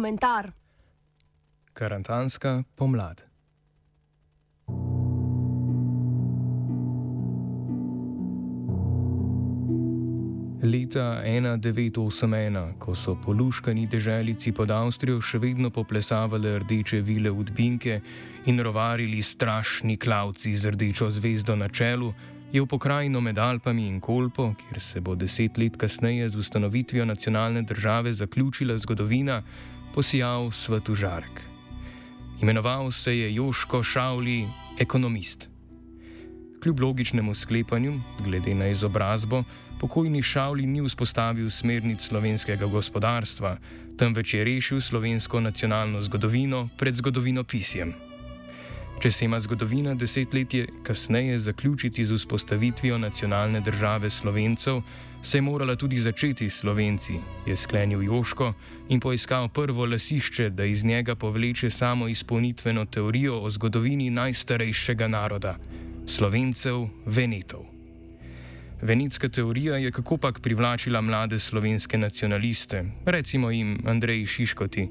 komentar. Karantanska pomlad. Leta 1981, ko so poluškani deželici pod Avstrijo še vedno poplesavale rdeče vile udbinke in rovarili strašni klavci z rdečo zvezdo na čelu, je v pokrajino med Alpami in Kolpo, kjer se bo deset let kasneje z ustanovitvijo nacionalne države zaključila zgodovina, posijal svetu žarek. Imenoval se je Joško Šavli, ekonomist. Kljub logičnemu sklepanju, glede na izobrazbo, pokojni Šavli ni vzpostavil smernic slovenskega gospodarstva, temveč je rešil slovensko nacionalno zgodovino pred zgodovino pisjem. Če se ima zgodovina desetletje kasneje zaključiti z vzpostavitvijo nacionalne države Slovencev, se je morala tudi začeti s Slovenci, je sklenil Joško in poiskal prvo lasišče, da iz njega povleče samo izpolnitveno teorijo o zgodovini najstarejšega naroda - Slovencev Venetov. Venitska teorija je kako pač privlačila mlade slovenske nacionaliste, recimo jim Andrej Šiškoti.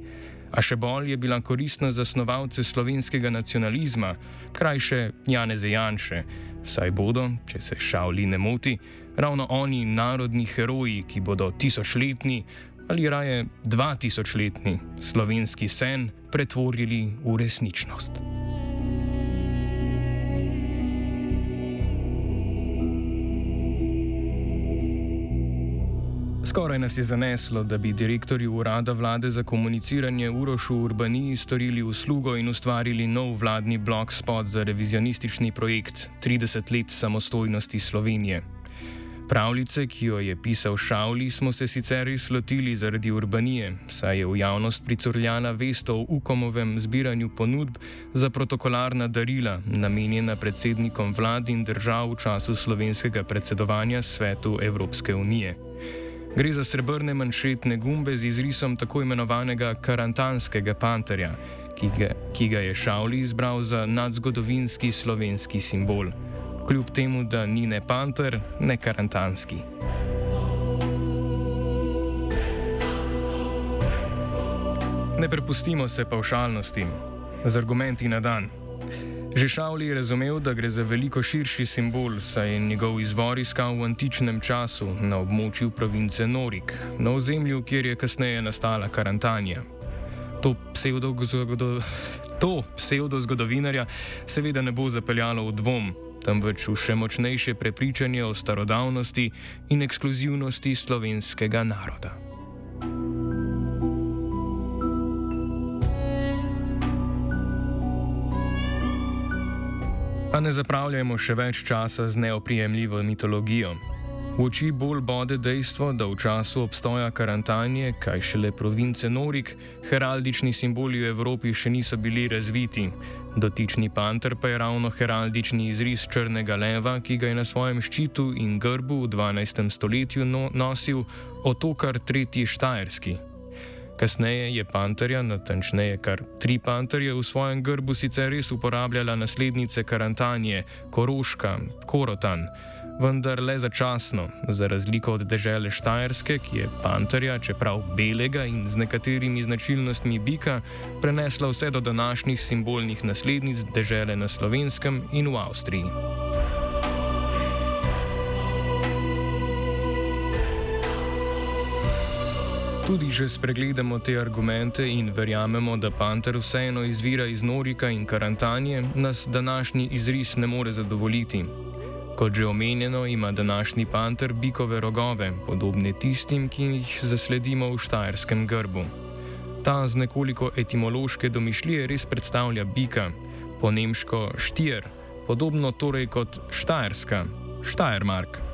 A še bolj je bila koristna za snovalce slovenskega nacionalizma, krajše Janeze Janše, saj bodo, če se šavli ne moti, ravno oni narodni heroji, ki bodo tisočletni ali raje dva tisočletni slovenski sen pretvorili v resničnost. Skoraj nas je zaneslo, da bi direktorji urada vlade za komuniciranje Urošu Urbaniji storili uslugo in ustvarili nov vladni blog spot za revizionistični projekt 30 let samostojnosti Slovenije. Pravljice, ki jo je pisal Šavli, smo se sicer res lotili zaradi urbanije, saj je v javnost pricurljala vest o Ukomovem zbiranju ponudb za protokolarna darila, namenjena predsednikom vlad in držav v času slovenskega predsedovanja svetu Evropske unije. Gre za srebrne manšetne gumbe z izrisom tako imenovanega karantanskega panterja, ki ga, ki ga je Šavli izbral za nadzgodovinski slovenski simbol, kljub temu, da ni ne panter, ne karantanski. Ne prepustimo se pavšalnostim, z argumenti na dan. Že Šavli je razumel, da gre za veliko širši simbol, saj je njegov izvor iskal v antičnem času na območju province Norik, na ozemlju, kjer je kasneje nastala karantanja. To pseudo-zgodovinarja seveda ne bo zapeljalo v dvom, temveč v še močnejše prepričanje o starodavnosti in ekskluzivnosti slovenskega naroda. A ne zapravljajmo še več časa z neoprijemljivo mitologijo. V oči bolj bode dejstvo, da v času obstoja karantanje, kaj šele province Norik, heraldični simboli v Evropi še niso bili razviti. Dotični panter pa je ravno heraldični izris črnega leva, ki ga je na svojem ščitu in grbu v 12. stoletju no nosil otokar Tretji Štajerski. Kasneje je panterja, natančneje kar tri panterje, v svojem grbu sicer res uporabljala naslednice karantanje, Koroška, Korotan, vendar le začasno, za razliko od dežele Štajerske, ki je panterja, čeprav belega in z nekaterimi značilnostmi bika, prenesla vse do današnjih simbolnih naslednic dežele na slovenskem in v Avstriji. Tudi že spregledamo te argumente in verjamemo, da panter vseeno izvira iz Norika in karantanje, nas današnji izris ne more zadovoljiti. Kot že omenjeno, ima današnji panter bikove rogove, podobne tistim, ki jih zasledimo v štajerskem grbu. Ta z nekoliko etimološke domišljije res predstavlja bika, po nemško štier, podobno torej kot štajerska, štajermark.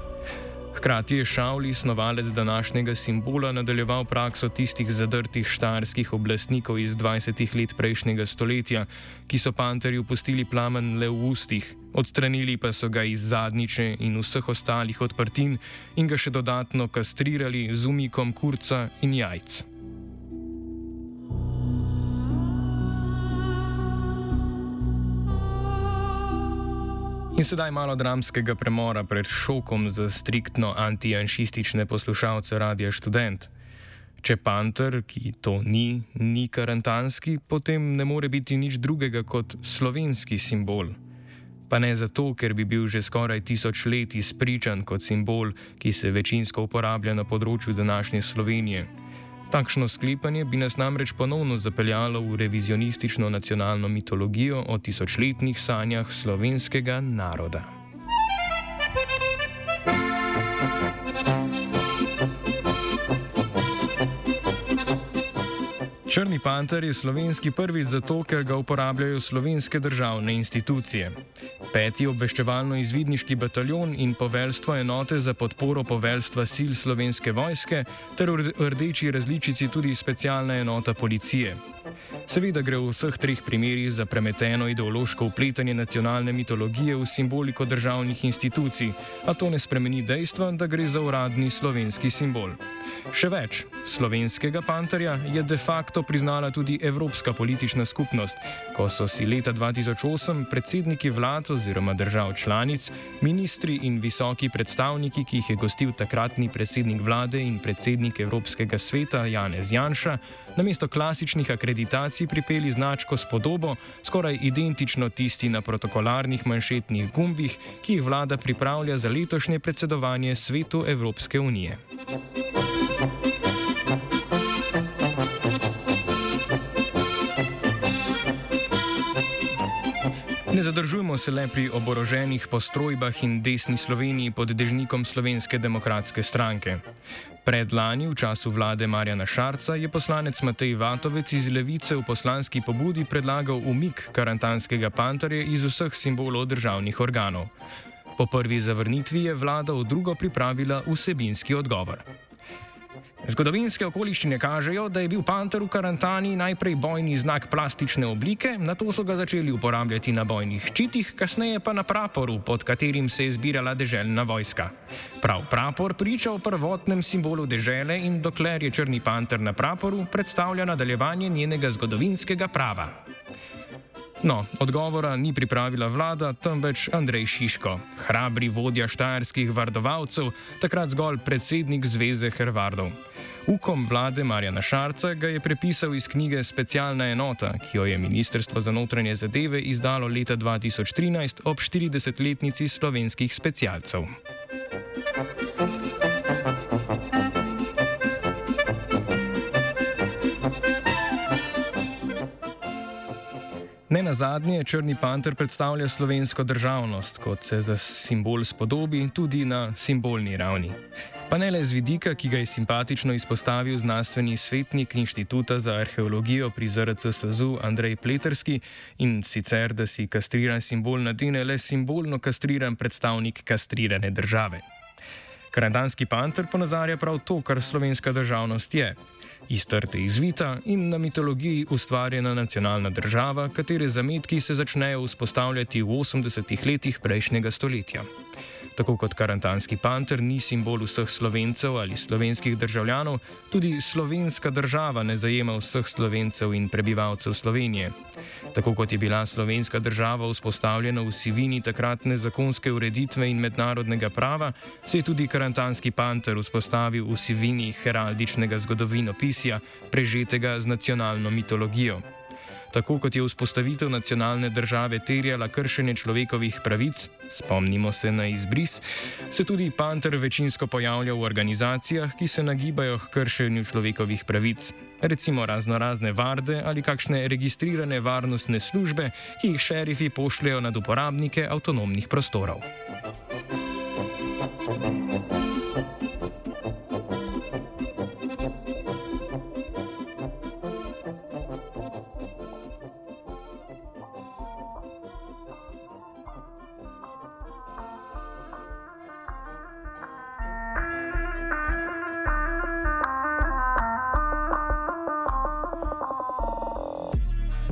Hkrati je Šavli, snovalec današnjega simbola, nadaljeval prakso tistih zadrtih štarskih oblastnikov iz 20 let prejšnjega stoletja, ki so panterju pustili plamen le v ustih, odstranili pa so ga iz zadnjiče in vseh ostalih odprtin in ga še dodatno kastrirali z umikom kurca in jajc. In sedaj malo dramskega premora pred šokom za striktno antijanšistične poslušalce Radia Student. Če panter, ki to ni, ni karantanski, potem ne more biti nič drugega kot slovenski simbol. Pa ne zato, ker bi bil že skoraj tisoč let izpričan kot simbol, ki se večinsko uporablja na področju današnje Slovenije. Takšno sklepanje bi nas namreč ponovno zapeljalo v revizionistično nacionalno mitologijo o tisočletnih sanjah slovenskega naroda. Črni panter je slovenski prvič zato, ker ga uporabljajo slovenske državne institucije. Peti obveščevalno-izvidniški bataljon in poveljstvo enote za podporo poveljstva sil slovenske vojske ter v rdeči različici tudi specialna enota policije. Seveda gre v vseh treh primerjih za premeteno ideološko upletanje nacionalne mitologije v simboliko državnih institucij, a to ne spremeni dejstva, da gre za uradni slovenski simbol. Še več, slovenskega panterja je de facto priznala tudi Evropska politična skupnost, ko so si leta 2008 predsedniki vlad oziroma držav članic, ministri in visoki predstavniki, ki jih je gostil takratni predsednik vlade in predsednik Evropskega sveta Janez Janša, namesto klasičnih akreditacij pripeli značko s podobo, skoraj identično tisti na protokolarnih manšetnih gumbih, ki jih vlada pripravlja za letošnje predsedovanje svetu Evropske unije. Ne zadržujmo se le pri oboroženih postrojbah in desni Sloveniji pod dežnikom Slovenske demokratske stranke. Predlani, v času vlade Marjana Šarca, je poslanec Matej Vatovec iz Levice v poslanski pobudi predlagal umik karantanskega pantarja iz vseh simbolov državnih organov. Po prvi zavrnitvi je vlada v drugo pripravila vsebinski odgovor. Zgodovinske okoliščine kažejo, da je bil panter v karantani najprej bojni znak plastične oblike, na to so ga začeli uporabljati na bojnih ščitih, kasneje pa na praporu, pod katerim se je zbirala deželna vojska. Prav prapor priča o prvotnem simbolu dežele in dokler je črni panter na praporu, predstavlja nadaljevanje njenega zgodovinskega prava. No, odgovora ni pripravila vlada, temveč Andrej Šiško, hrabri vodja štajerskih vardovalcev, takrat zgolj predsednik Zveze Hrvardov. Ukom vlade Marjana Šarca ga je prepisal iz knjige Specialna enota, ki jo je Ministrstvo za notranje zadeve izdalo leta 2013 ob 40-letnici slovenskih specialcev. Ne na zadnje, Črni panter predstavlja slovensko državnost, kot se za simbol spodobi tudi na simbolni ravni. Pa ne le z vidika, ki ga je simpatično izpostavil znanstveni svetnik Inštituta za arheologijo pri ZRC SAZU Andrej Pleterski in sicer, da si kastriran simbol nadene le simbolno kastriran predstavnik kastrirane države. Karandanski panter ponazarja prav to, kar slovenska državnost je. Iz trte izvita in na mitologiji ustvarjena nacionalna država, katere zametki se začnejo vzpostavljati v 80-ih letih prejšnjega stoletja. Tako kot karantanski panter ni simbol vseh slovencev ali slovenskih državljanov, tudi slovenska država ne zajema vseh slovencev in prebivalcev Slovenije. Tako kot je bila slovenska država vzpostavljena v sivini takratne zakonske ureditve in mednarodnega prava, se je tudi karantanski panter vzpostavil v sivini heraldičnega zgodovinopisja, prežetega z nacionalno mitologijo. Tako kot je vzpostavitev nacionalne države terjala kršenje človekovih pravic, spomnimo se na izbris, se tudi panter večinsko pojavlja v organizacijah, ki se nagibajo k kršenju človekovih pravic, recimo razno razne varde ali kakšne registrirane varnostne službe, ki jih šerifi pošljajo nad uporabnike avtonomnih prostorov.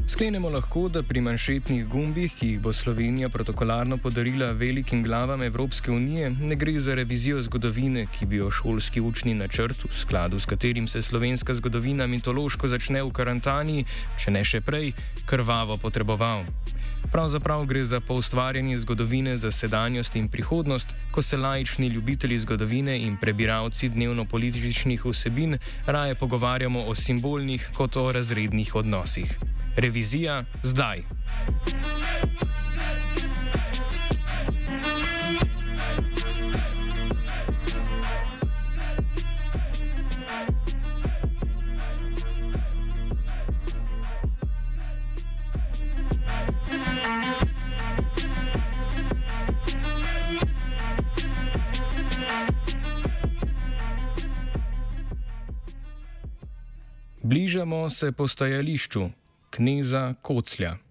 Sklenemo lahko, da pri manšetnih gumbih, ki jih bo Slovenija protokolarno podarila velikim glavam Evropske unije, ne gre za revizijo zgodovine, ki bi jo šolski učni načrt, v skladu s katerim se slovenska zgodovina mitološko začne v karantani, če ne še prej, krvavo potreboval. Pravzaprav gre za poustvarjanje zgodovine za sedanjost in prihodnost, ko se laični ljubitelji zgodovine in prebiralci dnevno-političnih vsebin raje pogovarjamo o simbolnih kot o razrednih odnosih. Revizija zdaj. Bližamo se postajališču kneza Koclja.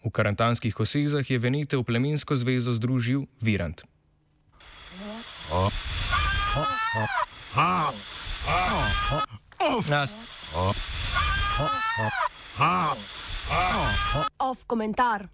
V karantanskih kosezah je Venete v plemensko zvezo združil Virant. Off komentar.